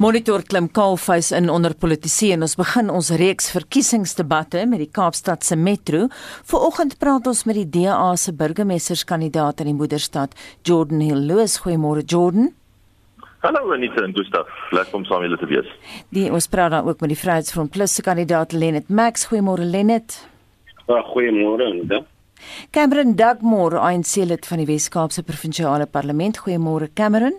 Monitor klim kaalvuis in onder politisie en ons begin ons reeks verkiesingsdebatte met die Kaapstad se metro. Vanoggend praat ons met die DA se burgemeesterskandidaat in die moederstad, Jordan Hill. Loos, goeiemôre Jordan. Hallo Anita en Gustav. Lekker om saam julle te wees. Die ons praat dan ook met die Vryheidsfront Plus se kandidaat Lennet Max. Goeiemôre Lennet. Ja, goeiemôre Anita. Cameron Dugmore, ANC lid van die Wes-Kaapse Provinsiale Parlement. Goeiemôre Cameron.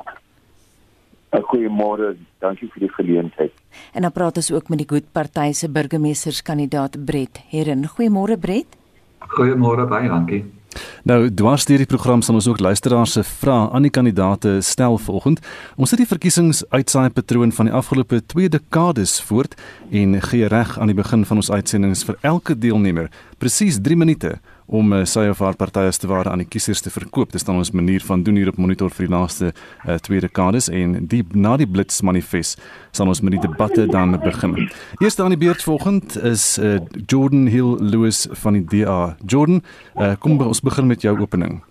Goeiemôre, dankie vir die geleentheid. En dan praat ons ook met die Goed Party se burgemeesterskandidaat Brett Herren. Goeiemôre Brett. Goeiemôre baie dankie. Nou, dwars deur die program sal ons ook luisteraars se vrae aan die kandidaate stel volgende. Ons sit die verkiesingsuitsaai patroon van die afgelope 2 dekades voort en gee reg aan die begin van ons uitsendings vir elke deelnemer presies 3 minute om uh, sy of haar partye te ware aan die kiesers te verkoop. Dis dan ons manier van doen hier op monitor vir die laaste uh, twee dekades en die na die blits manifest sal ons met die debatte dan begin. Eerste aan die beurt volgend is uh, Jordan Hill Lewis van die DA. Jordan, uh, kom ons begin met jou opening.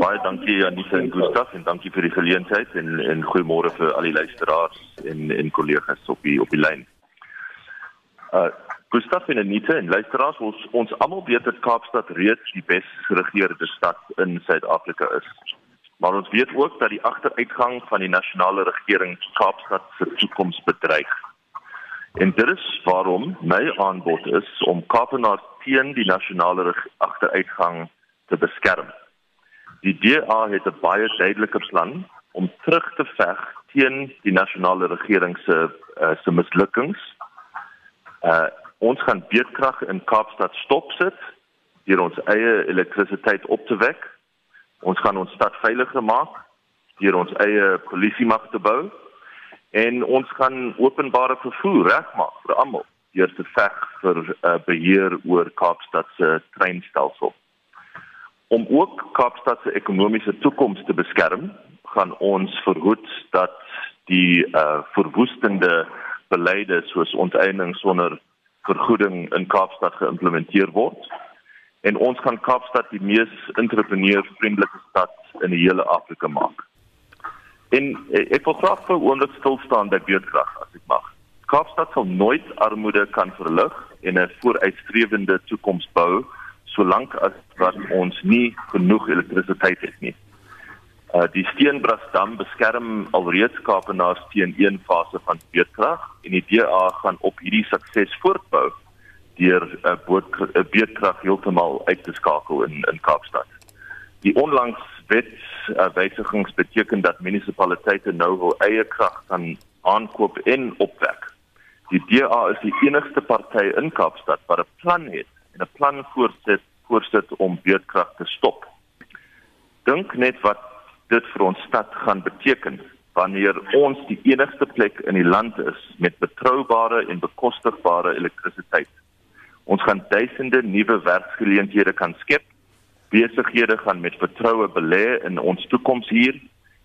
Baie dankie aan Lisa en Gustaf en dankie vir die geleentheid en en goeiemôre vir al die luisteraars en en kollegas op die op die lyn. Uh Gustav en Anita en luisteraars, ons ons almal weet dat Kaapstad reeds die bes geregeerde stad in Suid-Afrika is. Maar ons weet ook dat die agteruitgang van die nasionale regering Kaapstad se toekoms bedreig. En dit is waarom my aanbod is om Kaapenaars teen die nasionale agteruitgang te beskerm. Die DA het 'n baie duidelike plan om terug te veg teen die nasionale regering se uh, se mislukkings. Uh Ons gaan beerdkrag in Kaapstad stopsit deur ons eie elektrisiteit op te wek. Ons gaan ons stad veiliger maak deur ons eie polisie mag te bou en ons gaan openbare vervoer regmaak vir almal deur te veg vir uh, beheer oor Kaapstad se treinstelsel. Om ook Kaapstad se ekonomiese toekoms te beskerm, gaan ons verhoed dat die uh, verwoestende beleide soos onteiening sonder vergoeding in Kaapstad geïmplementeer word. En ons gaan Kaapstad die mees entrepreneursvriendelike stad in die hele Afrika maak. En eh, ek wil graag vir oomblik stil staan by beurtkrag as ek mag. Kaapstad sal nooit armoede kan verlig en 'n vooruitstrewende toekoms bou solank as wat ons nie genoeg elektrisiteit het nie. Uh, die Steenbrasdam beskerm alreeds Kaapenaars teen een fase van beerdkrag en die DA gaan op hierdie sukses voortbou deur 'n uh, beerdkrag heeltemal uit te skakel in in Kaapstad. Die onlangs wetswysigings uh, beteken dat munisipaliteite nou hul eie krag kan aankoop en opwek. Die DA is die enigste party in Kaapstad wat 'n plan het en 'n plan voorsit voorsit om beerdkrag te stop. Dink net wat dit vir ons stad gaan beteken wanneer ons die enigste plek in die land is met betroubare en bekostigbare elektrisiteit. Ons gaan duisende nuwe werksgeleenthede kan skep. Besighede gaan met vertroue belê in ons toekoms hier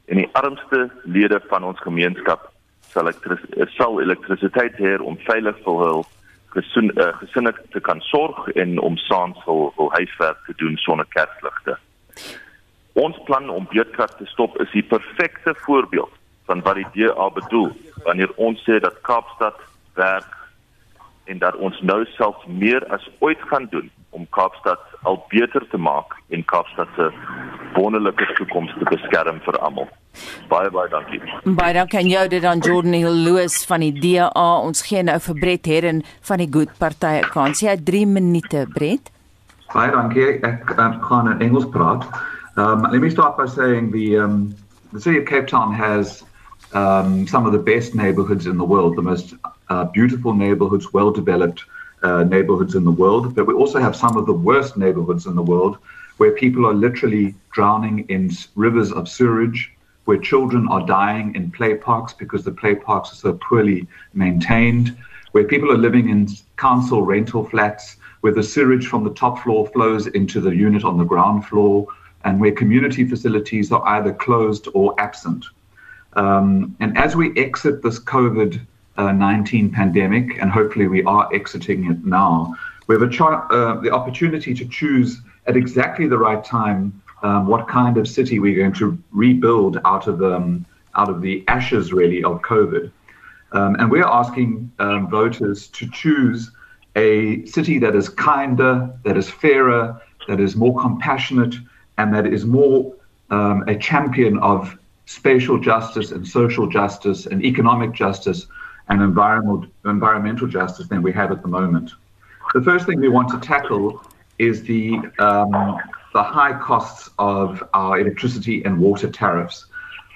en die armste lede van ons gemeenskap sal elektris sal elektrisiteit hê om veilig vir hul gesin uh, gesinne te kan sorg en om saans hul, hul huiswerk te doen sonder kersligte. Ons plan om beurtkrag te stop is die perfekte voorbeeld van wat die DA bedoel wanneer ons sê dat Kaapstad werk en dat ons nou self meer as ooit gaan doen om Kaapstad al beter te maak en Kaapstad se wonderlike toekoms te beskerm vir almal. Baie baie dankie. Baie dankie aan jou dit aan Jordan Hill Loos van die DA. Ons gee nou vir Brett Herren van die Good Party kans. Jy het 3 minute, Brett. Baie dankie. Ek um, gaan in Engels praat. Um, let me start by saying the um, the city of Cape Town has um, some of the best neighborhoods in the world, the most uh, beautiful neighborhoods, well developed uh, neighborhoods in the world. But we also have some of the worst neighborhoods in the world where people are literally drowning in rivers of sewage, where children are dying in play parks because the play parks are so poorly maintained, where people are living in council rental flats, where the sewage from the top floor flows into the unit on the ground floor and where community facilities are either closed or absent. Um, and as we exit this COVID uh, 19 pandemic, and hopefully we are exiting it now, we have char- uh, the opportunity to choose at exactly the right time um, what kind of city we're going to rebuild out of um, out of the ashes really of COVID. Um, and we're asking um, voters to choose a city that is kinder, that is fairer, that is more compassionate, and that is more um, a champion of spatial justice and social justice and economic justice and environmental environmental justice than we have at the moment. The first thing we want to tackle is the um, the high costs of our electricity and water tariffs.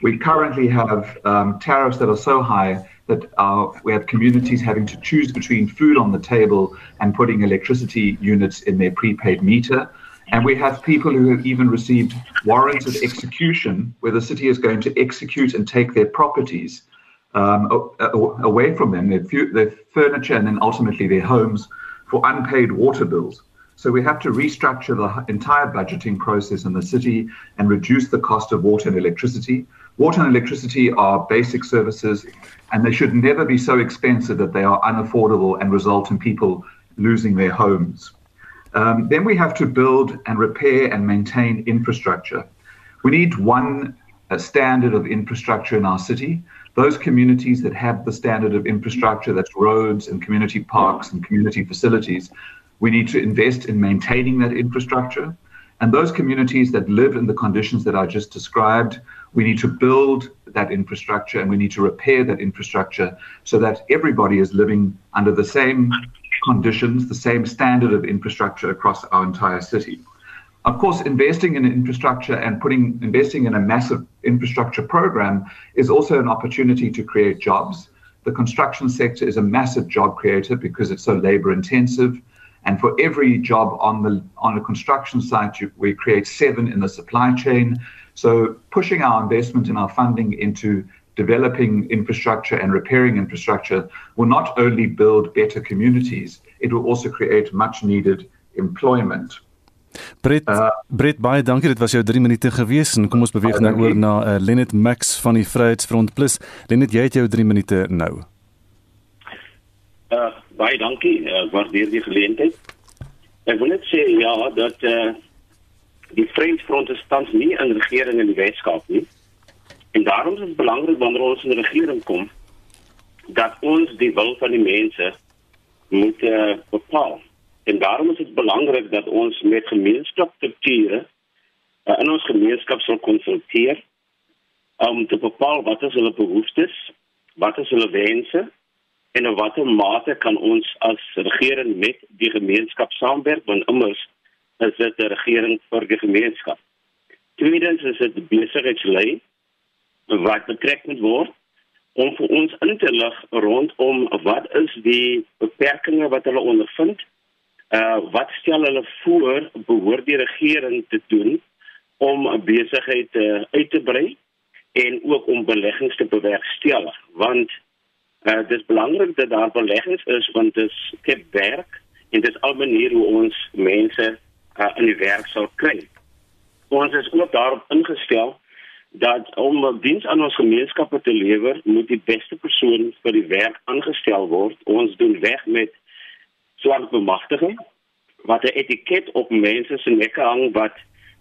We currently have um, tariffs that are so high that our, we have communities having to choose between food on the table and putting electricity units in their prepaid meter. And we have people who have even received warrants of execution where the city is going to execute and take their properties um, away from them, their, their furniture, and then ultimately their homes for unpaid water bills. So we have to restructure the entire budgeting process in the city and reduce the cost of water and electricity. Water and electricity are basic services, and they should never be so expensive that they are unaffordable and result in people losing their homes. Um, then we have to build and repair and maintain infrastructure. We need one standard of infrastructure in our city. Those communities that have the standard of infrastructure, that's roads and community parks and community facilities, we need to invest in maintaining that infrastructure. And those communities that live in the conditions that I just described, we need to build that infrastructure and we need to repair that infrastructure so that everybody is living under the same conditions, the same standard of infrastructure across our entire city. Of course, investing in infrastructure and putting investing in a massive infrastructure program is also an opportunity to create jobs. The construction sector is a massive job creator because it's so labor intensive. And for every job on the on a construction site, you, we create seven in the supply chain. So pushing our investment and our funding into developing infrastructure and repairing infrastructure will not only build better communities, it will also create much needed employment. Brit uh, Brit baie dankie. Dit was jou 3 minute gewees en kom ons beweeg nou oor na uh, Lenet Max van die Vryheidsfront Plus. Lenet jy het jou 3 minute nou. Uh, baie dankie. Uh, waardeer die geleentheid. Ek wil net sê ja dat uh, die Vryheidsfront is tans nie in regering in die Weskaap nie En daarom is dit belangrik wanneer ons in die regering kom dat ons die wil van die mense moet uh, bepaal. En daarom is dit belangrik dat ons met gemeenskapsstrukture uh, in ons gemeenskap sal konsulteer om te bepaal wat is hulle behoeftes, wat is hulle wense en in watter mate kan ons as regering met die gemeenskap saamwerk want immers is dit 'n regering vir die gemeenskap. Tweedens is dit besigheidslei wat betrek moet word om vir ons in te lig rondom wat is die beperkings wat hulle ondervind. Uh wat stel hulle voor behoort die regering te doen om 'n besigheid uh, uit te brei en ook om beleggings te bewerkstellig want uh dit is belangrik dat daar beleggings is want dit skep werk en dit is al maniere hoe ons mense uh, in die werk sal kry. Ons is ook daarop ingestel dat om 'n diens aan ons gemeenskappe te lewer, moet die beste persoon vir die werk aangestel word. Ons doen weg met swart bemagtiging wat 'n etiket op mense se nekke hang wat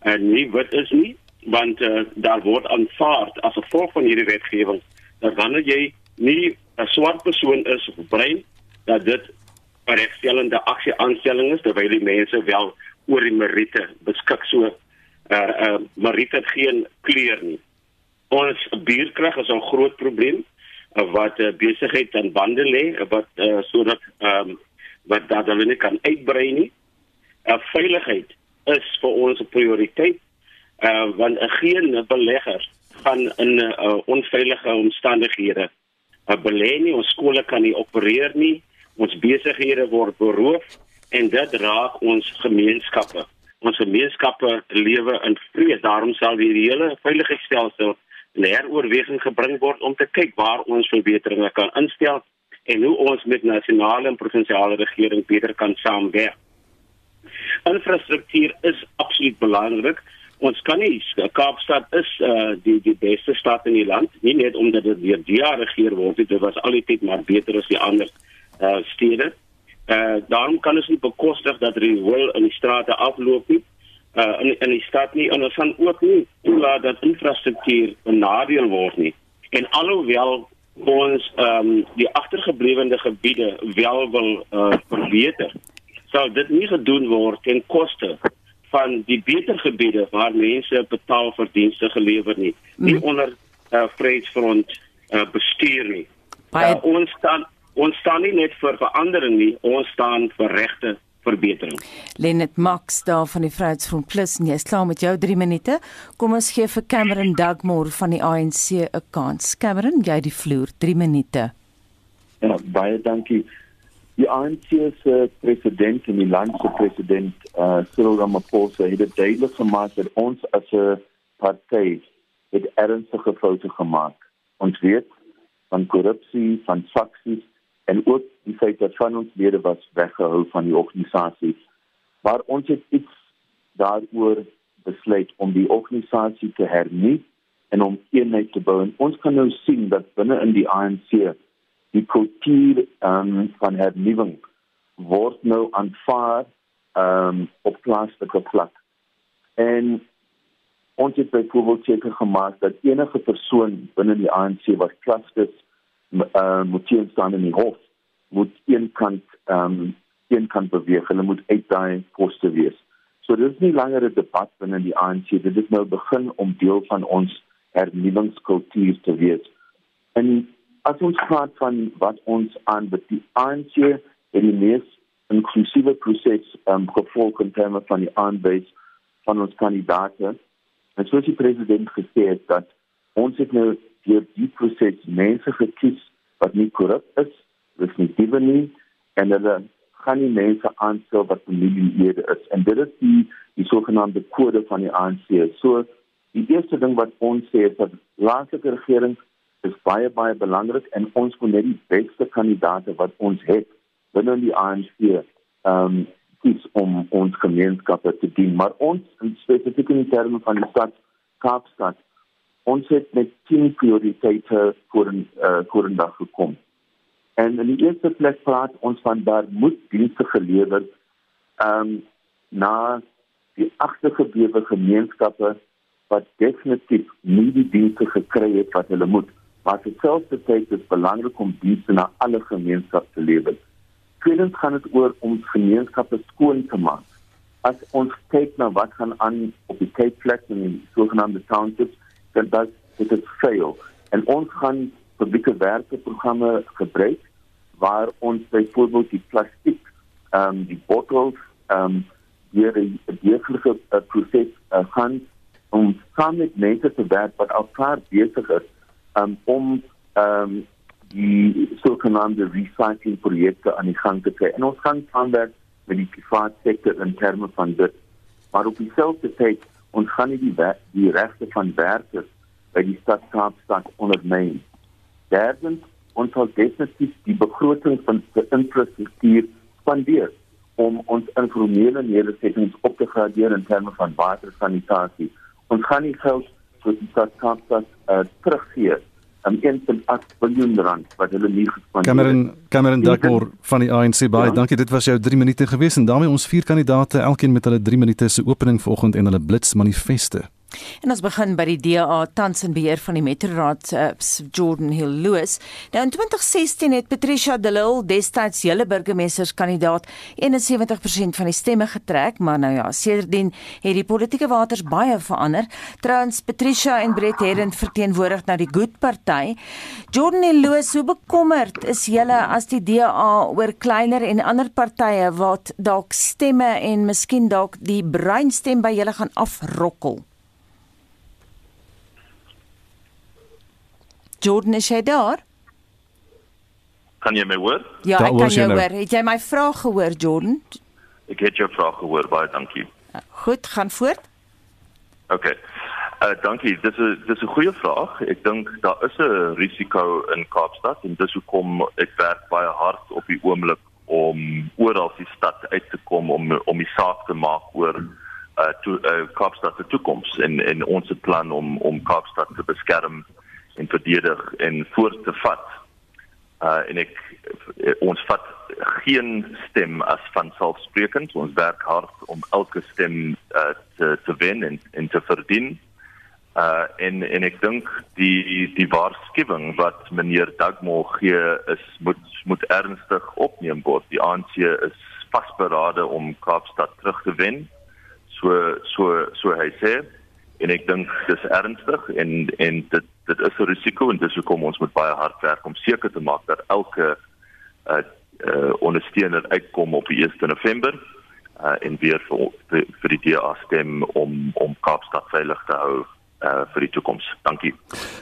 uh, nie wit is nie, want uh, daar word aanvaar as gevolg van hierdie wetgewing dat wanneer jy nie 'n swart persoon is of brein, dat dit 'n regstellende aksie aanstelling is terwyl die mense wel oor die meriete beskik so uh, uh maar dit het geen kleur nie. Ons buurkrag is 'n groot probleem uh, wat uh, besigheid aan bande lê wat uh, sodat ehm um, wat dat hulle nie kan uitbrei nie. Uh, veiligheid is vir ons 'n prioriteit. Uh want uh, geen belegger gaan in 'n uh, onveilige omstandighede uh, belê nie. Ons skole kan nie opereer nie. Ons besighede word beroof en dit raak ons gemeenskappe ons gemeenskappe lewe in vrees. Daarom sal die hele veiligheidsstelsel in heroorweging gebring word om te kyk waar ons verbeteringe kan instel en hoe ons met nasionale en provinsiale regering beter kan saamwerk. Infrastruktuur is absoluut belangrik. Ons kan nie Kaapstad is uh, die die beste stad in die land, nie net omdat dit deur die jare regeer word, dit was altyd maar beter as die ander uh, stede. Uh daarom kan ons nie bekostig dat riool in die strate afloop nie. Uh in in die stad nie en ons gaan ook nie toelaat dat infrastruktuur benadeel word nie. En alhoewel ons ehm um, die agtergeblewende gebiede wel wil uh, verbeter, sal dit nie gedoen word ten koste van die beter gebiede waar mense betaal vir dienste gelewer nie, nie mm. onder uh, Vryheidsfront uh, bestuur nie. Uh, ons staan ons staan nie net vir verandering nie, ons staan vir regte verbetering. Lenet Max daar van die Vryheidsfront Plus en jy's klaar met jou 3 minute. Kom ons gee vir Cameron Dugmore van die ANC 'n kans. Cameron, jy die vloer 3 minute. Ja, baie dankie. Die ANC se president en die land se president, uh, Cyril Ramaphosa, het dit duidelik gemaak dat ons as 'n party het ernstige foute gemaak. Ons weet van korrupsie, van faksies en ook die feit dat van ons lede was weggehou van die organisasie. Maar ons het iets daaroor besluit om die organisasie te hernie en om eenheid te bou. En ons kan nou sien dat binne in die ANC die kultuur um, van hernuwing word nou aanvaar um, op plaaslike vlak. En ons het byvoorbeeld seker gemaak dat enige persoon binne die ANC wat klaskes uh, moet hier staan in die hof moet een kant um, een kant beweeg. Hulle moet uit daai poste wees. So dit is nie langer 'n debat binne die ANC. Dit is nou begin om deel van ons hernuwingskultuur te wees. En as ons praat van wat ons aan die ANC en die mees inklusiewe proses um, gevolg in terme van die aanwys van ons kandidaate. En soos die president gesê het dat ons het nou deur die proses mense gekies wat nie korrup is, dis nie diewe nie en hulle gaan nie mense aanstel wat familielede is. En dit is die die sogenaamde kode van die ANC. So die eerste ding wat ons sê is dat laaste regering is baie baie belangrik en ons moet net die beste kandidaate wat ons het binne die ANC ehm um, kies om ons gemeenskappe te dien maar ons spesifiek in terme van die stad Kaapstad ons het met 10 prioriteite voor uh, voor gekom en in die eerste plek praat ons van daar moet dienste gelewer ehm um, na die agtergeblewe gemeenskappe wat definitief nie die dienste gekry het wat hulle moet maar terselfdertyd is belangrik om dienste na alle gemeenskappe te lewer. Tweedens gaan dit oor om gemeenskappe skoon te maak. As ons kyk na wat gaan aan op die Cape Flats en die sogenaamde townships, dan dat dit is fail. En ons gaan publieke werkeprogramme gebruik waar ons byvoorbeeld die plastiek, ehm um, die bottels, ehm um, deur die deurgelike uh, proses uh, gaan om saam met mense te werk wat al klaar besig is um, om um, die sogenaamde recycling projekte aan die gang te kry. En ons gaan saamwerk met die private sektor in terme van dit. Maar op dieselfde tyd ons gaan nie die die regte van werkers by die stad Kaapstad ondermyn. Derdens ons sal definitief die begroting van die infrastruktuur spandeer om ons informele nedersettings op te gradeer in terme van watersanitasie. Ons gaan nie geld vir die stad Kaapstad uh, teruggee um, 1.8 miljard rand wat hulle nie gespandeer het. Cameron Cameron Dugmore van die ANC baie ja? dankie. Dit was jou 3 minute gewees en daarmee ons vier kandidaate elkeen met hulle 3 minute se opening vanoggend en hulle blitsmanifeste. En ons begin by die DA tans in beheer van die Metroraad uh, Jordan Hill Lewis. Nou in 2016 het Patricia de Lille destyds hele burgemeesterskandidaat 71% van die stemme getrek, maar nou ja, sedertdien het die politieke waters baie verander. Trouens Patricia en Brett Herrend verteenwoordig nou die Good Party. Jordan Hill Lewis, hoe bekommerd is julle as die DA oor kleiner en ander partye wat dalk stemme en miskien dalk die breinstem by julle gaan afrokkel? Jordan is jy daar? Kan jy my hoor? Ja, ek kan jou nou. hoor. Het jy my vraag gehoor, Jordan? Ek het jou vraag gehoor, baie dankie. Uh, goed, gaan voort. OK. Uh dankie. Dis 'n dis 'n goeie vraag. Ek dink daar is 'n risiko in Kaapstad en dis hoekom ek werk baie hard op die oomblik om oral die stad uit te kom om om die saak te maak oor uh, to, uh Kaapstad se toekoms en en ons plan om om Kaapstad te beskerm en verdedig en voort te vat. Uh en ek ons vat geen stem as van selfsprekend. Ons werk hard om elke stem uh te te wen en, en te verdien. Uh en en ek dink die die waarskuwing wat meneer Dagmo gee is moet moet ernstig opneem word. Die ANC is vasberade om Kaapstad terug te wen. So so so hy sê en ek dink dis ernstig en en dit dit is 'n risiko en dis hoekom ons moet baie hard werk om seker te maak dat elke uh, uh ondersteuner uitkom op die 1 November uh en weer vir vir, die DA stem om om Kaapstad veilig te hou uh vir die toekoms. Dankie.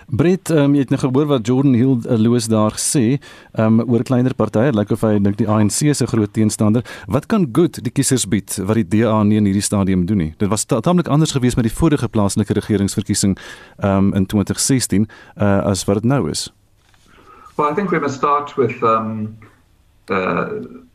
Brit, um, jy het nou gehoor wat Jordan Hill uh, Louis daar sê, um oor kleiner partye, lyk like of hy dink die ANC 'n groot teenstander. Wat kan goed die kiesers bied wat die DA nie in hierdie stadium doen nie? Dit was taamlik anders geweest met die vorige plaaslike regeringsverkiesing um in 2016 uh as wat dit nou is. Well, I think we must start with um uh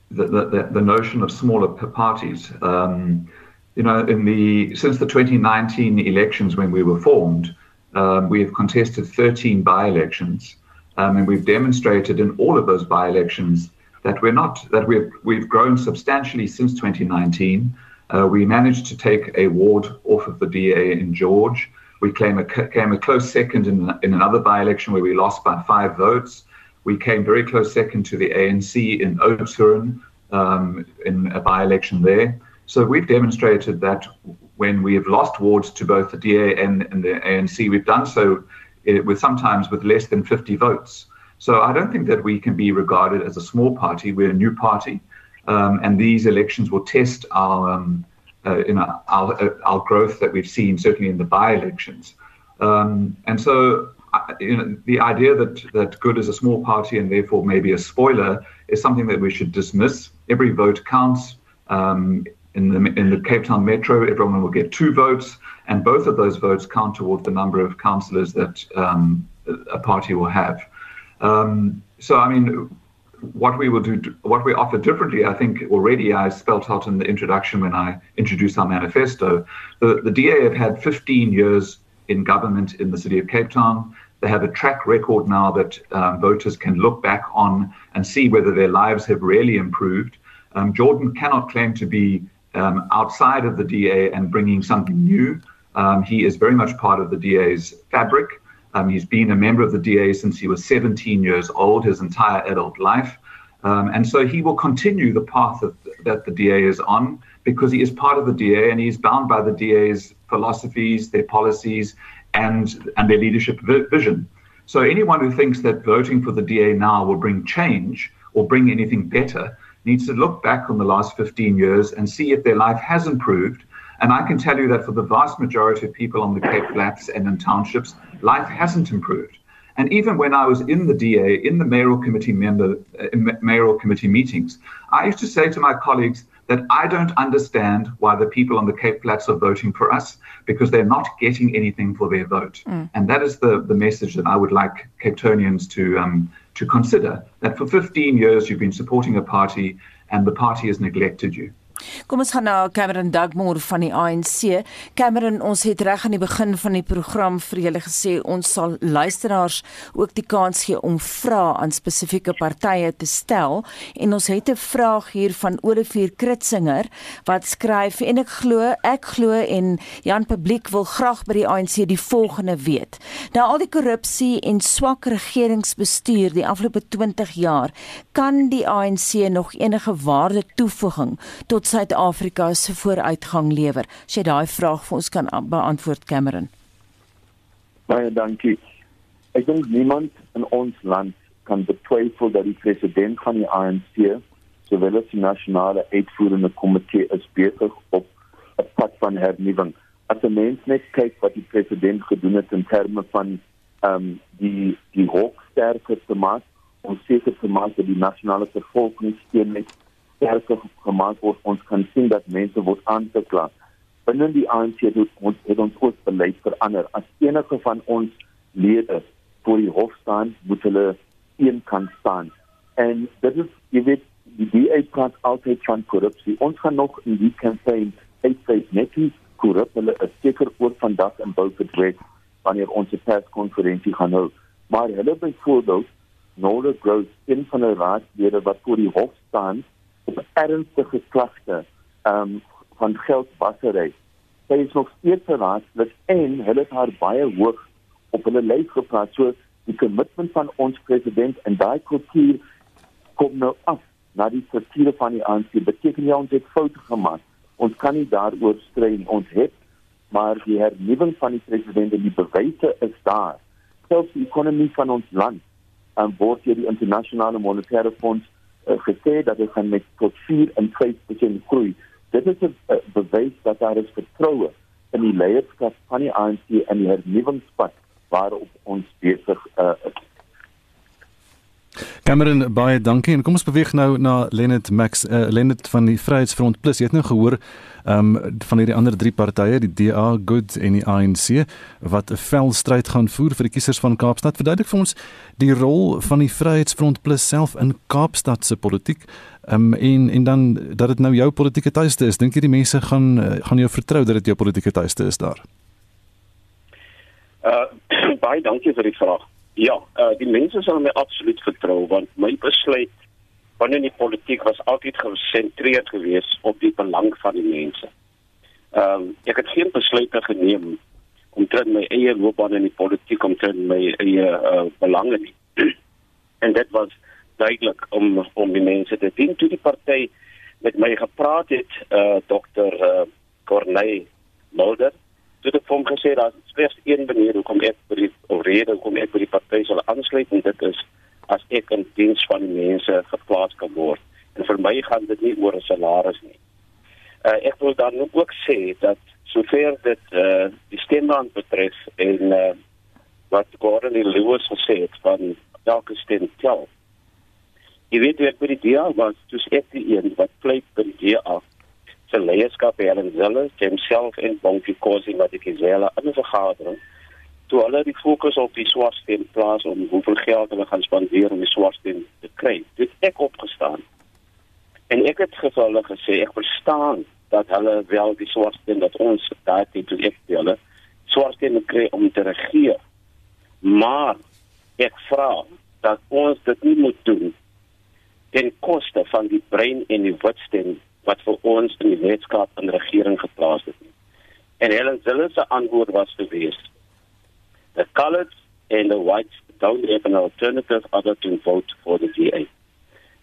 the the the notion of smaller parties. Um you know, in the since the 2019 elections when we were formed, um, we have contested 13 by-elections, um, and we've demonstrated in all of those by-elections that we're not that we've we've grown substantially since 2019. Uh, we managed to take a ward off of the DA in George. We came a, came a close second in, in another by-election where we lost by five votes. We came very close second to the ANC in Oudtshoorn um, in a by-election there. So we've demonstrated that when we have lost wards to both the DA and, and the ANC, we've done so eh, with sometimes with less than 50 votes. So I don't think that we can be regarded as a small party. We're a new party, um, and these elections will test our, um, uh, you know, our, uh, our growth that we've seen certainly in the by-elections. Um, and so, uh, you know, the idea that that Good is a small party and therefore maybe a spoiler is something that we should dismiss. Every vote counts. In the in the Cape Town Metro, everyone will get two votes, and both of those votes count toward the number of councillors that um, a party will have. Um, so, I mean, what we will do, what we offer differently, I think already I spelt out in the introduction when I introduced our manifesto. The, the DA have had 15 years in government in the city of Cape Town. They have a track record now that um, voters can look back on and see whether their lives have really improved. Um, Jordan cannot claim to be um, outside of the DA and bringing something new. Um, he is very much part of the DA's fabric. Um, he's been a member of the DA since he was 17 years old, his entire adult life. Um, and so he will continue the path of, that the DA is on because he is part of the DA and he's bound by the DA's philosophies, their policies, and, and their leadership vi- vision. So anyone who thinks that voting for the DA now will bring change or bring anything better needs to look back on the last 15 years and see if their life has improved. And I can tell you that for the vast majority of people on the Cape Flats and in townships, life hasn't improved. And even when I was in the DA, in the mayoral committee member, uh, mayoral committee meetings, I used to say to my colleagues that I don't understand why the people on the Cape Flats are voting for us because they're not getting anything for their vote. Mm. And that is the, the message that I would like Cape Townians to um, to consider that for 15 years you've been supporting a party and the party has neglected you. Kom ons gaan na Cameron Dugmore van die ANC. Cameron, ons het reg aan die begin van die program vir julle gesê ons sal luisteraars ook die kans gee om vrae aan spesifieke partye te stel en ons het 'n vraag hier van Olivier Kritzinger wat skryf en ek glo ek glo en Jan Publiek wil graag by die ANC die volgende weet. Na al die korrupsie en swak regeringsbestuur die afgelope 20 jaar, kan die ANC nog enige waarde toevoeging tot Suid-Afrika se vooruitgang lewer? As jy daai vraag vir ons kan beantwoord Cameron. Baie dankie. Ek dink niemand in ons land kan betwyfel dat die president van die ANC, sowel as die nasionale uitvoerende komitee is besig op 'n pad van hernuwing. As 'n mens net kyk wat die president gedoen het in terme van ehm um, die die hoogsterke te maak om seker te maak dat die nasionale vervolgingssteun net sterker gemaak word ons kan sien dat mense word aangekla binne die ANC het ons het ons ook beleid verander. As enige van ons lede voor die hof staan moet hulle een kan staan. En dit is jy weet die DA praat altyd van korrupsie. Ons gaan nog in die campaign uitwys net hoe korrup hulle is. Seker ook vandag in Boukerdreek wanneer ons 'n perskonferensie gaan hou. Maar hulle byvoorbeeld Nola Gross een van die raadslede wat voor die hof staan ernstige klagte um, van geldwassery sy is nog steeds 'n raadslid en hulle haar baie hoog op hulle lys geplaas. So die kommitment van ons president en daai kultuur kom nou af na die strukture van die ANC. Beteken jy ons het foute gemaak? Ons kan nie daaroor strei nie. Ons het maar die hernuwing van die president en die bewyse is daar. Selfs die ekonomie van ons land en word hier die internasionale monetaire fonds uh, gesê dat dit gaan met tot 4 en 5% groei. Dit is 'n uh, bewys dat daar is vertroue in die leierskap van die ANC en die hernuwingspad waarop ons besig uh, is. Cameron baie dankie en kom ons beweeg nou na Lenet Max uh, Lenet van die Vryheidsfront Plus. Jy het nou gehoor ehm um, van hierdie ander drie partye, die DA, Good en die ANC wat 'n vel stryd gaan voer vir die kiesers van Kaapstad. Verduidelik vir ons die rol van die Vryheidsfront Plus self in Kaapstad se politiek. Ehm um, en en dan dat dit nou jou politieke tuiste is. Dink jy die mense gaan uh, gaan jou vertrou dat dit jou politieke tuiste is daar? Uh baie dankie vir die vraag. Ja, uh die mense sal my absoluut vertrou want my besluit binne die politiek was altyd gesentreerd geweest op die belang van die mense. Ehm um, ek het geen besluite geneem om teen my eie loopbaan in die politiek om teen my eie uh, belange nie. en dit was duidelik om om die mense te dien toe die party met my gepraat het eh uh, dokter uh, Corneille Mulder dit het hom gesê dat slegs een manier hoekom ek by die rede hoekom ek by die party sal aansluit en dit is as ek in diens van die mense geplaas kan word. En vir my gaan dit nie oor 'n salaris nie. Uh, ek wil dan ook sê dat sover dit uh, die stemrand betref en uh, wat Gordon Lewis gesê het van elke stem tel. Jy weet ek by die DA was, dus ek die een wat pleit by die DA se leierskap Helen Zeller, homself en Bonkie Kosi Madikizela in 'n vergadering toe hulle die fokus op die swartsteen plaas om hoeveel geld hulle gaan spandeer om die swartsteen te kry. Dit ek opgestaan. En ek het gevallig gesê ek verstaan dat hulle wel die swartsteen dat ons daai tipe ek hulle swartsteen kry om te regeer. Maar ek vra dat ons dit nie moet doen ten koste van die brein en die witstem wat vir ons in die wetenskap en regering geplaas het. En Helen Zille se antwoord was geweest: The colored and the whites don't have an alternative other to vote for the DA.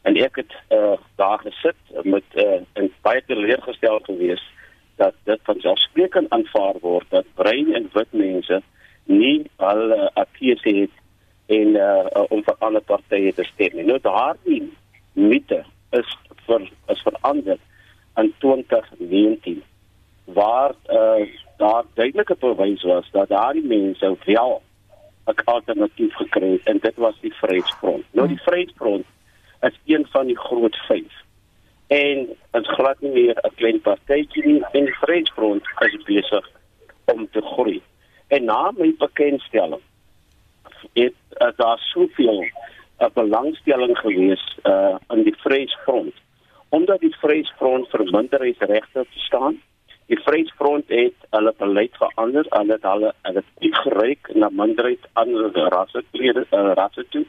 En ek het uh, daar gesit met 'n uh, eh, baie teleurgestel geweest dat dit van selfsprekend aanvaar word dat bruin en wit mense nie al uh, akkies het en uh, om vir ander partye te stem nie. Nou daardie mite is vir is verander in 2019 waar uh, daar duidelike bewys was dat daardie mense wel 'n alternatief gekry het en dit was die Vryheidsfront. Nou die Vryheidsfront is een van die groot vyf en dit glad nie meer 'n klein partytjie nie en die Vryheidsfront is besig om te groei. En na my bekendstelling het uh, daar soveel 'n uh, belangstelling gewees uh, in die Vryheidsfront omdat die Vryheidsfront vir minderheidsregte staan. Die Vryheidsfront het hulle beleid verander en dit hulle hulle het gereik na minderheid ander rasse klede uh, rasse toe.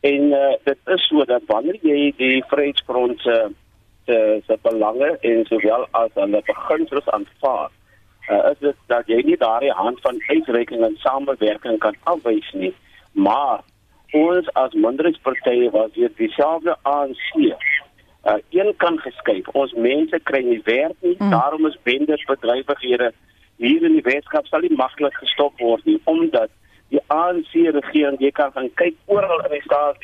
En uh, dit is so dat wanneer jy die Vryheidsfront se se se belange en sowel as hulle beginsels aanvaar, uh, is dit dat jy nie daardie hand van uitreiking en samewerking kan afwys nie, maar ons as minderheidspartye was hier dieselfde ANC uh, een kan geskuif. Ons mense kry nie werk nie. Mm. Daarom is benders bedrywighede hier in die Weskaap sal nie maklik gestop word nie omdat die ANC regering jy kan gaan kyk oral in die staat.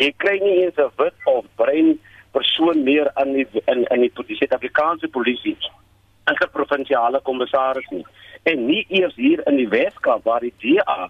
Jy kry nie eens 'n wit of bruin persoon meer in die in in die Suid-Afrikaanse polisie as 'n provinsiale kommissaris nie. En nie eers hier in die Weskaap waar die DA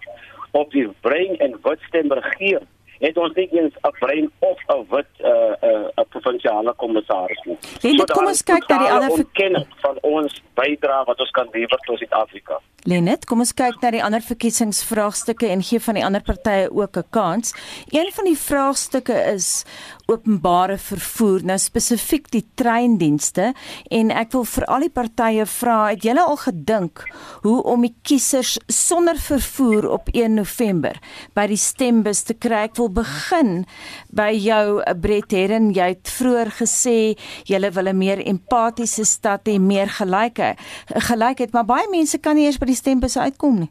op die bruin en wit stem regeer het ons nie eens 'n brein of 'n wit 'n uh, 'n uh, 'n provinsiale kommissaris nie. Lente, so kom ons kyk na die ander verkenning van ons bydrae wat ons kan lewer tot Suid-Afrika. Lenet, kom ons kyk na die ander verkiesingsvraagstukke en gee van die ander partye ook 'n kans. Een van die vraagstukke is openbare vervoer, nou spesifiek die treindienste en ek wil vir al die partye vra, het julle al gedink hoe om die kiesers sonder vervoer op 1 November by die stembus te kry? Ek wil begin by jou Brett Herren, jy het vroeër gesê julle wil 'n meer empatiese stad hê, meer gelykheid. Gelykheid, maar baie mense kan nie eers by die stembus uitkom nie.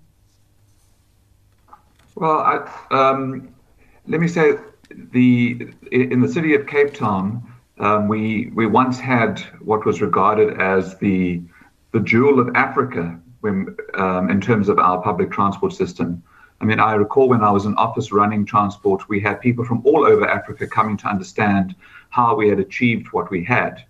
Well, I, um, let me say the in the city of Cape Town, um, we we once had what was regarded as the the jewel of Africa when um, in terms of our public transport system. I mean, I recall when I was in office running transport, we had people from all over Africa coming to understand how we had achieved what we had.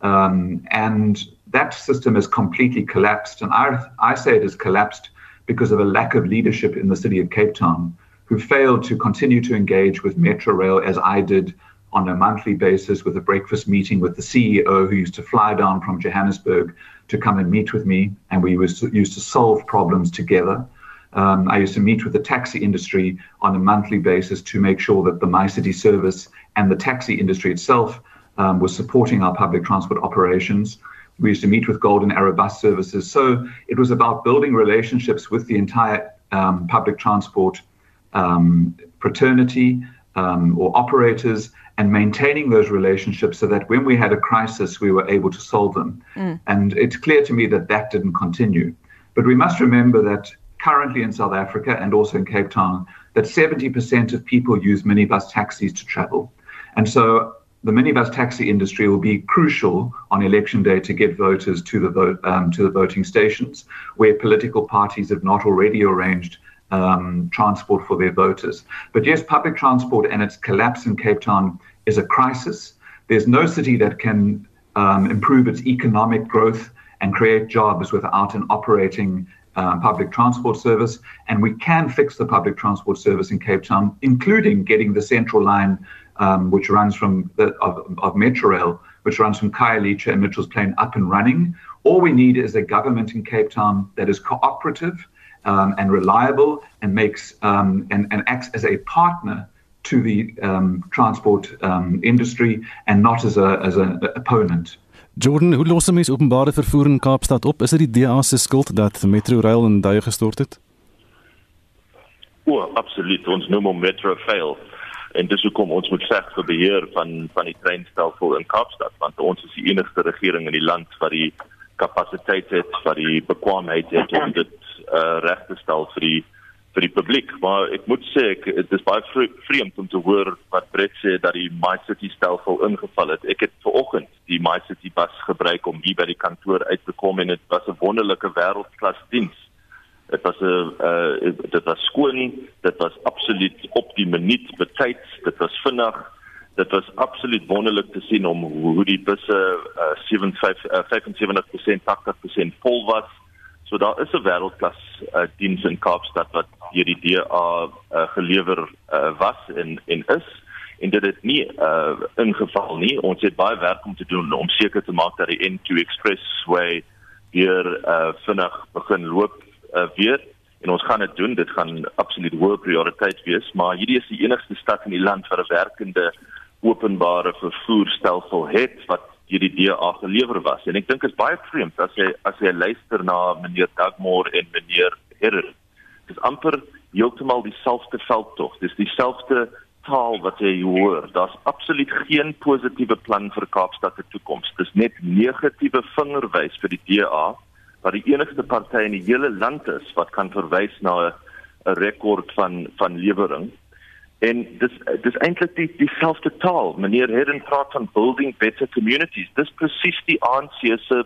Um, and that system has completely collapsed. And I, I say it has collapsed because of a lack of leadership in the city of Cape Town, who failed to continue to engage with Metro Rail as I did on a monthly basis with a breakfast meeting with the CEO who used to fly down from Johannesburg to come and meet with me. And we was, used to solve problems together. Um, I used to meet with the taxi industry on a monthly basis to make sure that the MyCity service and the taxi industry itself um, was supporting our public transport operations. We used to meet with Golden Arrow Bus Services. So it was about building relationships with the entire um, public transport um, fraternity um, or operators and maintaining those relationships so that when we had a crisis, we were able to solve them. Mm. And it's clear to me that that didn't continue. But we must remember that currently in South Africa and also in Cape Town, that 70% of people use minibus taxis to travel. And so the minibus taxi industry will be crucial on election day to get voters to the vote um, to the voting stations where political parties have not already arranged um, transport for their voters. But yes, public transport and its collapse in Cape Town is a crisis. There's no city that can um, improve its economic growth and create jobs without an operating um, public transport service. And we can fix the public transport service in Cape Town, including getting the central line, um, which runs from the, of, of Metrorail, which runs from Khayelitsha and Mitchell's Plain up and running. All we need is a government in Cape Town that is cooperative um, and reliable and makes um, and, and acts as a partner to the um, transport um, industry and not as a as an opponent. Jordan, hoe los mense openbare vervoer in Kaapstad op? Is dit die DA se skuld dat Metro Rail in duie gestort het? O, absoluut. Ons noem hom Metro Fail. En dis hoekom ons moet veg vir beheer van van die treinstelsel in Kaapstad, want ons is die enigste regering in die land wat die kapasiteit het, wat die bekwaamheid het om dit uh, reg te stel vir die vir die publiek. Maar ek moet sê ek dit is baie vreemd om te hoor wat Brett sê dat die My City stelsel ingeval het. Ek het ver oggend die My City bus gebruik om hier by die kantoor uit te kom en dit was 'n wonderlike wêreldklas diens dit was 'n uh, dit was skoon dit was absoluut op die minuut betyds dit was vinnig. Dit was absoluut wonderlik te sien om hoe die busse uh, 75 uh, 75% 80% vol was So daar is 'n wêreldklas uh, diens in Kaapstad wat deur die DA uh, gelewer uh, was en en is en dit het nie uh, ingeval nie. Ons het baie werk om te doen om seker te maak dat die N2 Expressway weer uh, vinnig begin loop uh, weer en ons gaan dit doen. Dit gaan absoluut hoë prioriteit wees, maar hierdie is die enigste stad in die land wat 'n werkende openbare vervoerstelsel het wat deur die DA gelewer was. En ek dink dit is baie vreemd as jy as jy luister na meneer Dagmore en meneer Herrer. Dit is amper heeltemal dieselfde veldtog. Dis dieselfde taal wat jy hoor. Daar's absoluut geen positiewe plan vir Kaapstad se toekoms. Dis net negatiewe vingerwys vir die DA wat die enigste party in die hele land is wat kan verwys na 'n rekord van van lewering. En dis dis eintlik die dieselfde taal. Meneer Herren praat van building better communities. Dis presies die ANC se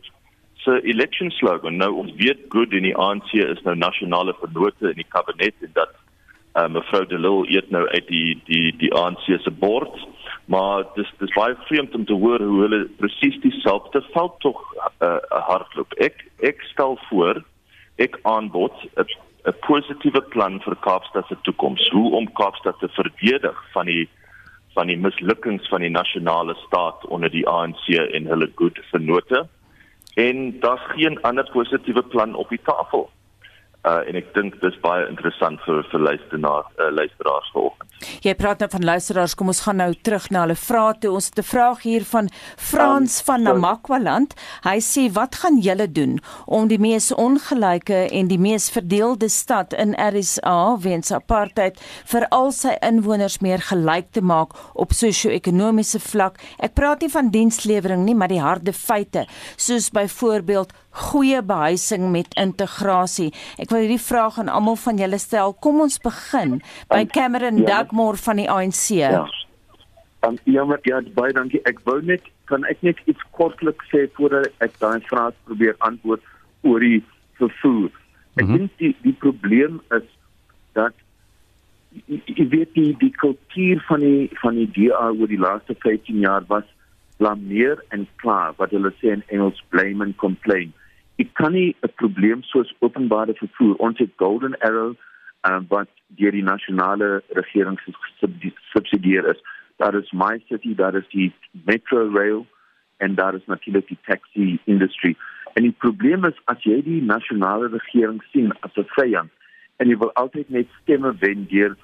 se election slogan. Nou ons weet goed in die ANC is nou nasionale vernote in die kabinet en dat uh, mevrou De Lille eet nou uit die die die ANC se bord. Maar dis dis baie vreemd om te hoor hoe hulle presies dieselfde veld tog uh, hardloop. Ek ek stel voor ek aanbod 'n 'n positiewe plan vir Kaapstad se toekoms, hoe om Kaapstad te verdedig van die van die mislukkings van die nasionale staat onder die ANC en hulle goeie vernote. En daar's geen ander positiewe plan op die tafel. Uh en ek dink dis baie interessant vir vir luisteraars uh, luisteraars vanoggend. Jy praat nou van luisteraars, kom ons gaan nou terug na hulle vrae toe. Ons het 'n vraag hier van Frans um, van Namakwaland. Hy sê wat gaan julle doen om die mees ongelyke en die mees verdeelde stad in RSA weens apartheid vir al sy inwoners meer gelyk te maak op sosio-ekonomiese vlak? Ek praat nie van dienslewering nie, maar die harde feite, soos byvoorbeeld goeie behuising met integrasie. Ek wil hierdie vraag aan almal van julle stel. Kom ons begin by Cameron ja. Dugmore van die ANC. Ja. Um, ja, maar ja, baie dankie. Ek wou net kan ek net iets kortlik sê voordat ek daai vraag probeer antwoord oor die vervoer. Ek mm -hmm. dink die die probleem is dat jy weet die die kultuur van die van die DA oor die laaste 15 jaar was blameer en kla wat hulle sê in Engels blame and complain ek kan nie 'n probleem soos openbare vervoer. Ons het golden arrow uh, wat deur die nasionale regering subsidieer is. Daar is my city daar is die metro rail en daar is natuurlik die taxi industry. En die probleem is as jy die nasionale regering sien as 'n vyand en jy wil altyd net stemme wen deur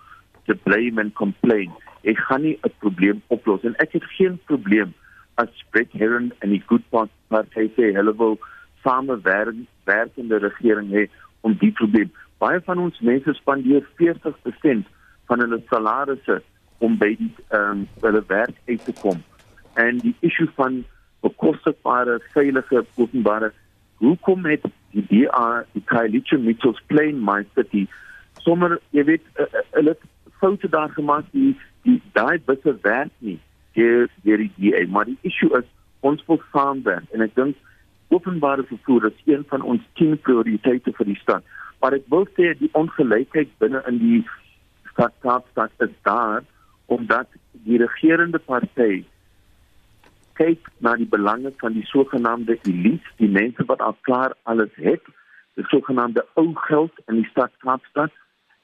te blame and complain ek gaan nie 'n probleem oplos. En ek het geen probleem as Brett Herron en die Good Party sê hulle wil samewerkende regering hê om die probleem. Baie van ons mense spandeer 40% van hulle salarisse om by die ehm um, hulle werk uit te kom. En die issue van bekostigbare veilige openbare hoekom het die DA die Kailicha Mitchells Plain my city sommer jy weet eh, eh, hulle uh, uh, foute daar gemaak die die daai busse werk nie deur deur die DA maar die issue is ons wil saamwerk en ek dink openbare vervoer is een van ons 10 prioriteite vir die stad. Maar ek wil sê die ongelykheid binne in die stad Kaapstad is daar omdat die regerende party kyk na die belange van die sogenaamde elite, die mense wat al klaar alles het, die sogenaamde ou geld in die stad Kaapstad.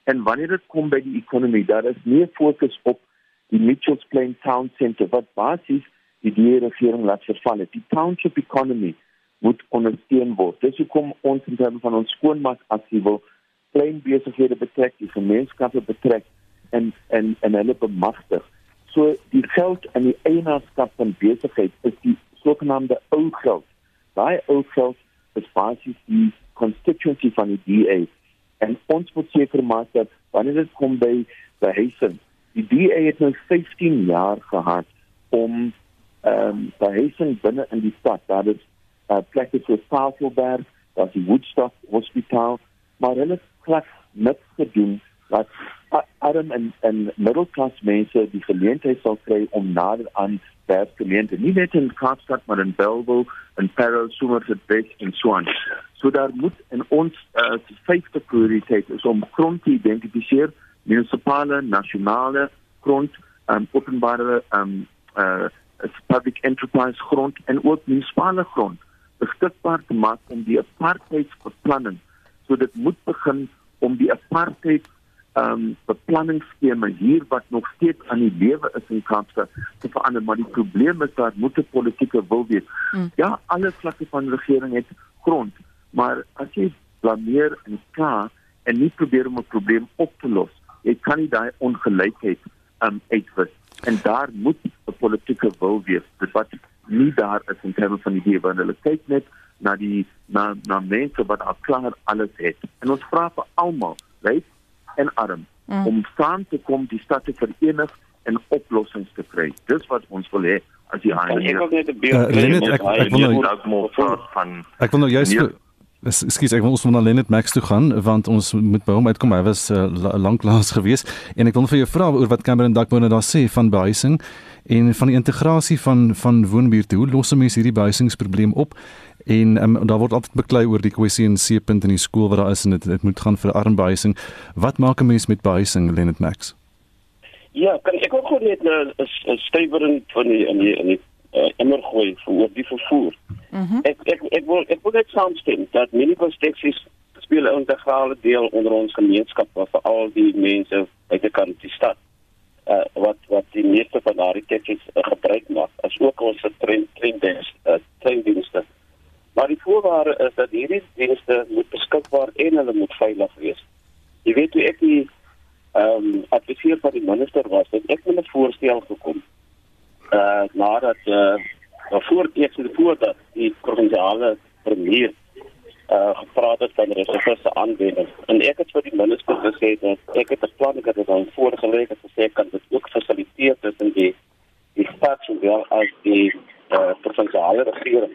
En wanneer dit kom by die ekonomie, daar is meer fokus op die Mitchells Plain Town Centre wat basies die die regering laat verval het. Die township economy moet ondersteun word. Dis hoekom ons in terme van ons skoonmaak aksie wil klein besighede betrek, die gemeenskappe betrek en en en hulle bemagtig. So die geld en die eienaarskap van besigheid is die sogenaamde ou geld. Daai ou geld is basies die constituency van die DA en ons moet seker maak dat wanneer dit kom by behuising, die DA het nou 15 jaar gehad om ehm um, behuising binne in die stad, daar is uh, plekke soos Tafelberg, daar's die Woodstock Hospitaal, maar hulle klas niks gedoen wat arm en en middelklas mense die geleentheid sal kry om nader aan werkgeleentheid nie net in Kaapstad maar in Bellville en Parow, Somerset Bay en so aan. So daar moet in ons uh, vyfde prioriteit is om grond te identifiseer, munisipale, nasionale grond, um, openbare um uh public enterprise grond en ook munisipale grond beskikbaar te maak om die apartheidsbeplanning. So dit moet begin om die apartheid ehm um, beplanningsskema hier wat nog steeds aan die lewe is in Kaapstad te verander, maar die probleem is daar moet 'n politieke wil wees. Mm. Ja, alle vlakke van regering het grond, maar as jy blameer en kla en nie probeer om 'n probleem op te los, jy kan nie daai ongelykheid ehm um, uitwis en daar moet 'n politieke wil wees. Dit wat nie daar is in terme van die idee want hulle kyk net na die na na mense wat al klaar alles het. En ons vra vir almal, ryk en arm, mm. om saam te kom die stad te verenig en oplossings te kry. Dis wat ons wil hê as die aan. Ek wil net 'n beeld hê van Ek wil nou juist Ekskuus, ek wil ons van Lenet Max toe gaan want ons moet by hom uitkom. Hy was uh, lanklaas gewees en ek wil vir jou vra oor wat Cameron Duckburn daar sê van behuising en van die integrasie van van woonbuurte. Hoe los mense hierdie behuisingsprobleem op? En um, daar word altyd beklei oor die kwessie en C-punt in die skool wat daar is en dit dit moet gaan vir arm behuising. Wat maak 'n mens met behuising, Lenet Max? Ja, kan ek ook net 'n stywerend van die in die in die uh, immer gooi vir die vervoer. Mm -hmm. Ek ek ek wil ek wil net saamstem dat minibus taxi's speel 'n integrale deel onder ons gemeenskap vir al die mense uit die kant die stad. Uh, wat wat die meeste van daardie taxi's uh, gebruik maak as ook ons trein treindiens uh, treindienste. Maar die voorwaarde is dat hierdie dienste moet beskikbaar en hulle moet veilig wees. Jy weet hoe ek die ehm um, adviseur van die minister was, het ek met 'n voorstel gekom. Uh nadat uh voor eers voordat die provinsiale premier uh gepraat het van reservisse aanwending en ek het vir die minister gesê dat ek het 'n plan ek het dit al voorgelê het gesê kan dit ook fasiliteer tussen die die stad en wel as die uh provinsiale regering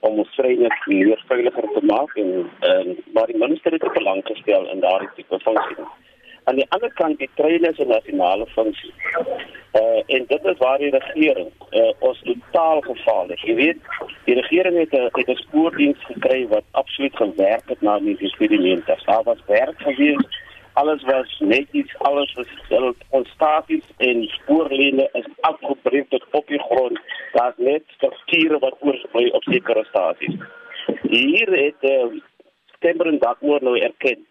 om ons vryheid meer veiliger te maak en en maar die minister het ook belang gestel in daardie tipe funksie. Aan die ander kant die treine is 'n nasionale funksie. Uh en dit is waar die regering uh ons totaal gefaal het. Jy weet, die regering het 'n het 'n spoordiens gekry wat absoluut gewerk het na die eksperimente. Daar was werk gewees alles was netjies, alles was stil. Ons stasies en spoorline is afgebreek tot op die grond. Daar's net strukture wat oorsprei op sekere stasies. Hier het uh, Stemmer en Dakmoor nou erken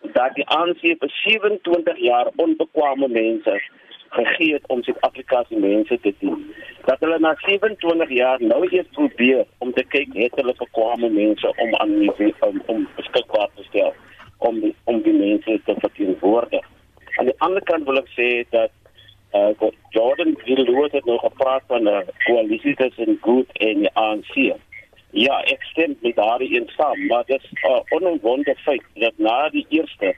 dat die ANC vir 27 jaar onbekwame mense gegee het om Suid-Afrika se mense te dien. Dat hulle na 27 jaar nou eers probeer om te kyk het hulle bekwame mense om aan die om, om beskikbaar te stel om die, om die mense te verteenwoordig. Aan die ander kant wil ek sê dat uh, Jordan Gilroy het nog gepraat van 'n koalisie tussen Good en die ANC. Ja, ek stem met daardie een saam, maar dit is 'n uh, onomwonde feit dat na die eerste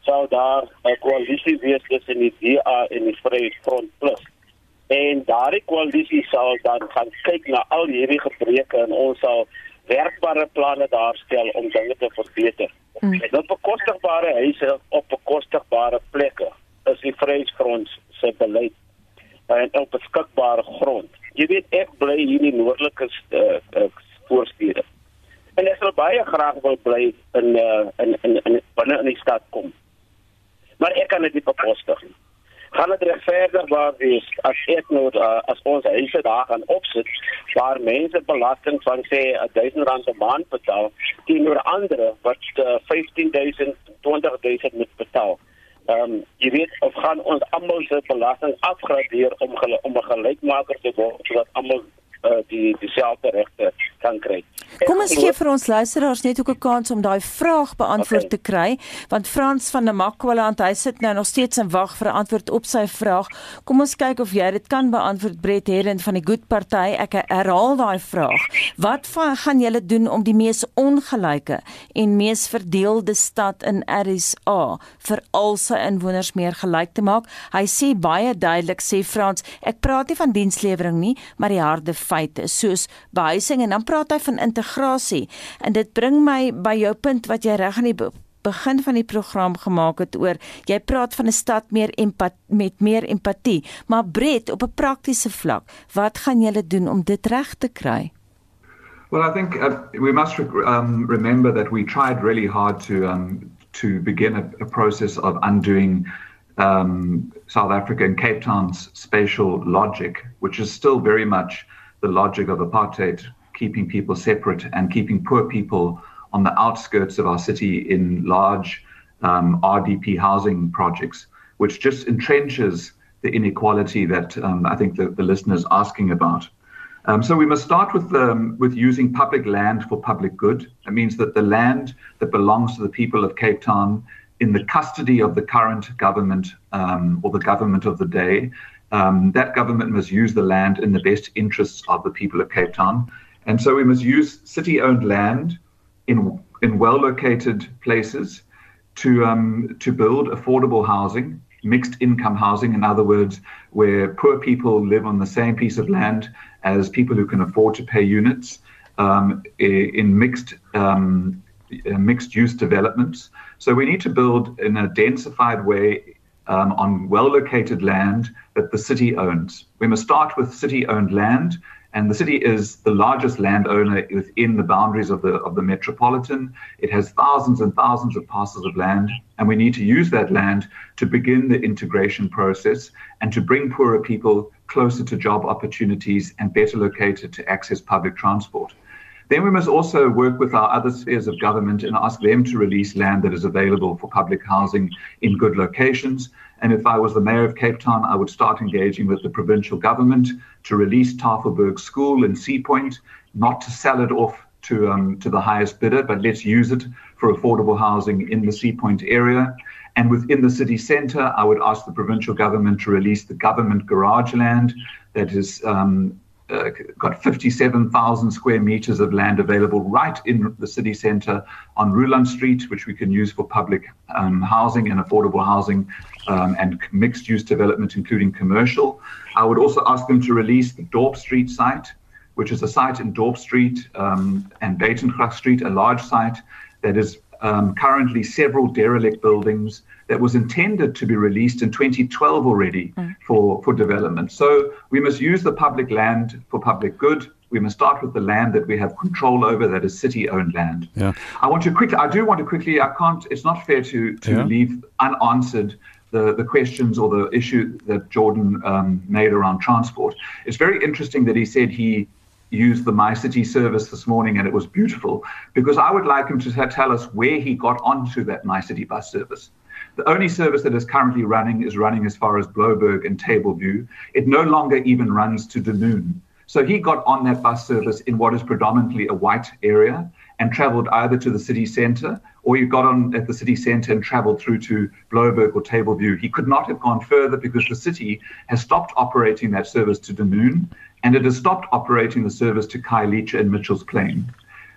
sou daar 'n koalisie wees tussen die DA en die Vryheidsfront Plus. En daardie koalisie sal dan gaan kyk na al hierdie gebreke en ons sal werkbare planne daarstel om dinge te verbeter. Mm. Dat bekostigbare huise op bekostigbare plekke is die Vryheidsfront se beleid en op beskikbare grond. Jy weet ek bly hier in die noordelike uh, uh, voorstede. En ek sou baie graag wil bly in uh, in in in binne in die stad kom. Maar ek kan dit nie bekostig nie gaan dit regverdigbaar wees as ek nou uh, as ons huise daar gaan opsit waar mense belasting van sê 1000 rand 'n maand betaal teenoor ander wat uh, 15000 20000 moet betaal. Ehm um, jy weet of gaan ons almal se belasting afgradeer om om 'n gelykmaker te word sodat almal uh, die dieselfde regte kan kry. Kom ons gee vir ons luisteraars net ook 'n kans om daai vraag beantwoord okay. te kry, want Frans van der Makwala hy sit nou nog steeds en wag vir 'n antwoord op sy vraag. Kom ons kyk of jy dit kan beantwoord Brett Herend van die Good Party. Ek herhaal daai vraag. Wat van, gaan julle doen om die mees ongelyke en mees verdeelde stad in RSA vir al sy inwoners meer gelyk te maak? Hy sê baie duidelik sê Frans, ek praat nie van dienslewering nie, maar die harde feite soos behuising en dan praat hy van integrasie en dit bring my by jou punt wat jy reg aan die begin van die program gemaak het oor jy praat van 'n stad meer empat, met meer empatie maar Brett op 'n praktiese vlak wat gaan julle doen om dit reg te kry? Well I think uh, we must um, remember that we tried really hard to um, to begin a, a process of undoing um, South Africa and Cape Town's spatial logic, which is still very much the logic of apartheid, keeping people separate and keeping poor people on the outskirts of our city in large um, RDP housing projects, which just entrenches the inequality that um, I think the, the listener is asking about. Um, so we must start with um, with using public land for public good. That means that the land that belongs to the people of Cape Town, in the custody of the current government um, or the government of the day, um, that government must use the land in the best interests of the people of Cape Town. And so we must use city owned land in, in well located places to, um, to build affordable housing, mixed income housing, in other words, where poor people live on the same piece of land as people who can afford to pay units um, in mixed. Um, mixed use developments. So we need to build in a densified way um, on well located land that the city owns. We must start with city owned land, and the city is the largest landowner within the boundaries of the, of the metropolitan. It has thousands and thousands of parcels of land, and we need to use that land to begin the integration process and to bring poorer people closer to job opportunities and better located to access public transport. Then we must also work with our other spheres of government and ask them to release land that is available for public housing in good locations. And if I was the mayor of Cape Town, I would start engaging with the provincial government to release Tafelberg School in Sea Point, not to sell it off to um, to the highest bidder, but let's use it for affordable housing in the Sea Point area. And within the city centre, I would ask the provincial government to release the government garage land that is um, uh, got 57,000 square meters of land available right in the city centre on Ruland Street, which we can use for public um, housing and affordable housing um, and mixed use development, including commercial. I would also ask them to release the Dorp Street site, which is a site in Dorp Street um, and Batengracht Street, a large site that is um, currently several derelict buildings that was intended to be released in 2012 already mm. for, for development. So we must use the public land for public good. We must start with the land that we have control over, that is city-owned land. Yeah. I want to quickly. I do want to quickly. I can't. It's not fair to to yeah. leave unanswered the, the questions or the issue that Jordan um, made around transport. It's very interesting that he said he used the My City service this morning and it was beautiful because I would like him to tell us where he got onto that My City bus service. The only service that is currently running is running as far as Bloberg and Tableview. It no longer even runs to Dunoon. So he got on that bus service in what is predominantly a white area and traveled either to the city center or you got on at the city center and traveled through to Bloberg or Tableview. He could not have gone further because the city has stopped operating that service to Dunoon and it has stopped operating the service to Khayelitsha and Mitchell's Plain.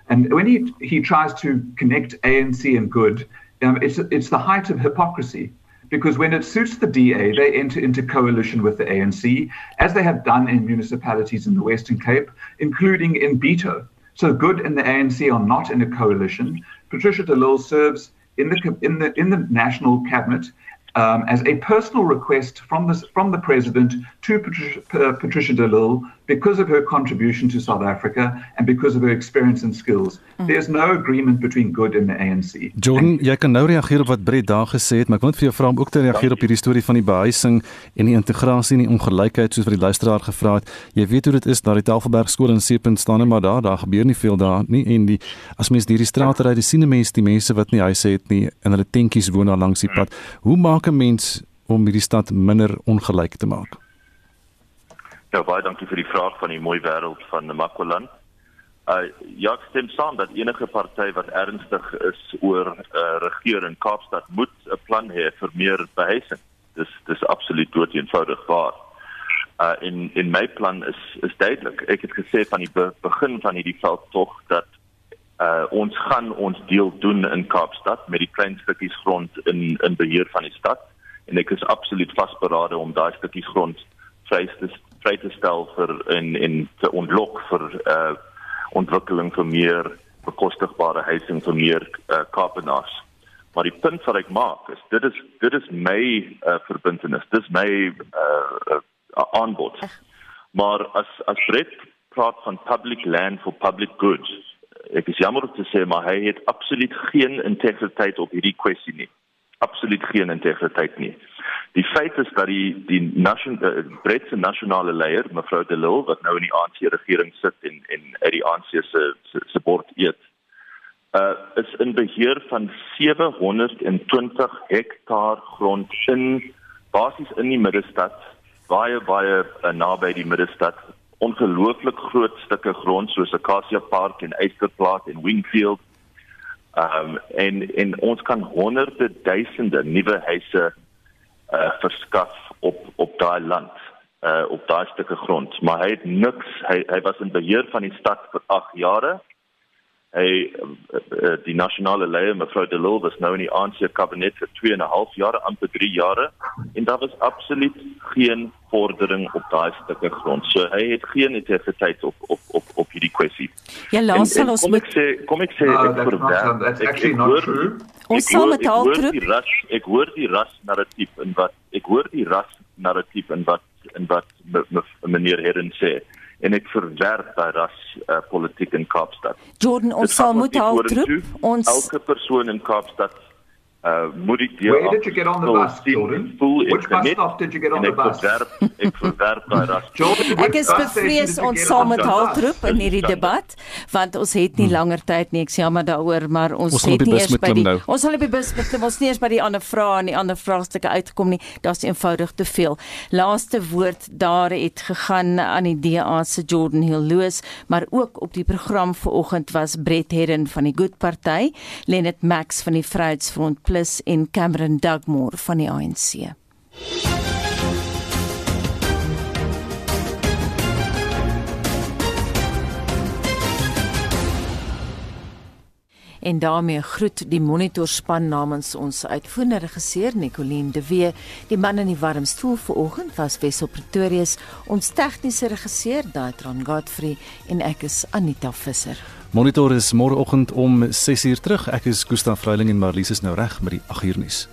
And when he, he tries to connect ANC and good, um, it's, it's the height of hypocrisy because when it suits the DA, they enter into coalition with the ANC, as they have done in municipalities in the Western Cape, including in Beto. So Good and the ANC are not in a coalition. Patricia de Lille serves in the in the in the national cabinet um, as a personal request from the, from the president to Patricia, uh, Patricia de Lille because of her contribution to South Africa and because of her experience and skills. Mm. There's no agreement between good and the ANC. Jordan, jy kan nou reageer op wat Brett daar gesê het, maar ek wil net vir jou vra om ook te reageer op hierdie storie van die behuising en die integrasie en die ongelykheid soos wat die luisteraar gevra het. Jy weet hoe dit is daar die Tafelberg skool in Seepunt staan maar daar daar gebeur nie veel daar nie en die as mens hierdie strate ry, dis sien mense die mense wat nie huise het nie en hulle tentjies woon daar langs die pad. Hoe maak 'n mens om hierdie stad minder ongelyk te maak? Ja, baie dankie vir die vraag van die mooi wêreld van Makwaland. Uh ja, ek stem saam dat enige party wat ernstig is oor 'n uh, regering in Kaapstad moet 'n plan hê vir meer behuising. Dis dis absoluut dood eenvoudig waar. Uh in in my plan is is duidelik. Ek het gesê van die be begin van hierdie veld tog dat uh ons gaan ons deel doen in Kaapstad met die klein stukkies grond in in beheer van die stad en ek is absoluut vasberade om daai stukkies grond vry te vry te stel vir in in te ontlok vir uh ontwikkeling vir meer bekostigbare huising vir meer uh, Kaapenaars. Maar die punt wat ek maak is dit is dit is my uh, verbintenis. Dis my uh, uh, aanbod. Maar as as Brett praat van public land for public goods, ek is jammer om te sê maar hy het absoluut geen integriteit op hierdie kwessie nie. Absoluut geen integriteit nie. Die feit is dat die die nasionale uh, Britse nasionale leier mevrou De Lille wat nou in die ANC regering sit en en uit die ANC se se bord eet uh is in beheer van 720 hektaar grond in basies in die middestad baie baie uh, naby die middestad ongelooflik groot stukke grond soos Acacia Park en Eysterplaat en Wingfield. Um en en ons kan honderde duisende nuwe huise uh verskaf op op daai land uh op daai stukke grond. Maar hy het niks hy hy was in beheer van die stad vir 8 jare hy uh, uh, die nasionale leier mevrou de Lille was nou in die ANC kabinet vir 2 en 'n half jare amper 3 jare. En daar was absoluut geen vordering op daai stukke grond. So hy het geen integriteit op op op op hierdie kwessie. Ja laat ons kom ek sê kom ek sê no, ek verwerp that's actually not true. Ons sal met al terug die ras ek hoor die ras narratief in wat ek hoor die ras narratief in wat in wat meneer Herren sê. En ek verwerp daai ras uh, politiek in Kaapstad. Jordan ons sal moet al terug ons elke persoon in Kaapstad uh moet ek weer Where did you get on the bus, Jordan? Which bus stop did you get on the bus? Verwerp, ek verwerp daai ras. ek is bevrees ons saam met Haltroep in hierdie debat want ons het nie hmm. langer tyd nie. Ek sê jammer daaroor, maar ons, ons het nie eers by die nou. ons sal op die bus met klim. Ons nie eers by die ander vrae en die ander vraagstukke uitgekom nie. Daar's eenvoudig te veel. Laaste woord daar het gegaan aan die DA se Jordan Hill Loos, maar ook op die program vanoggend was Brett Herren van die Good Party, Lenet Max van die Vryheidsfront Plus en Cameron Dugmore van die ANC. En daarmee groet die monitorspan namens ons uitvoerende regisseur Nicoline de Wee. Die man in die warm stoel vanoggend was Wessel Pretorius, ons tegniese regisseur Daitron Godfrey en ek is Anita Visser. Monitor is môreoggend om 6uur terug. Ek is Gustaf Vreiling en Marlies is nou reg met die 8uur nuus.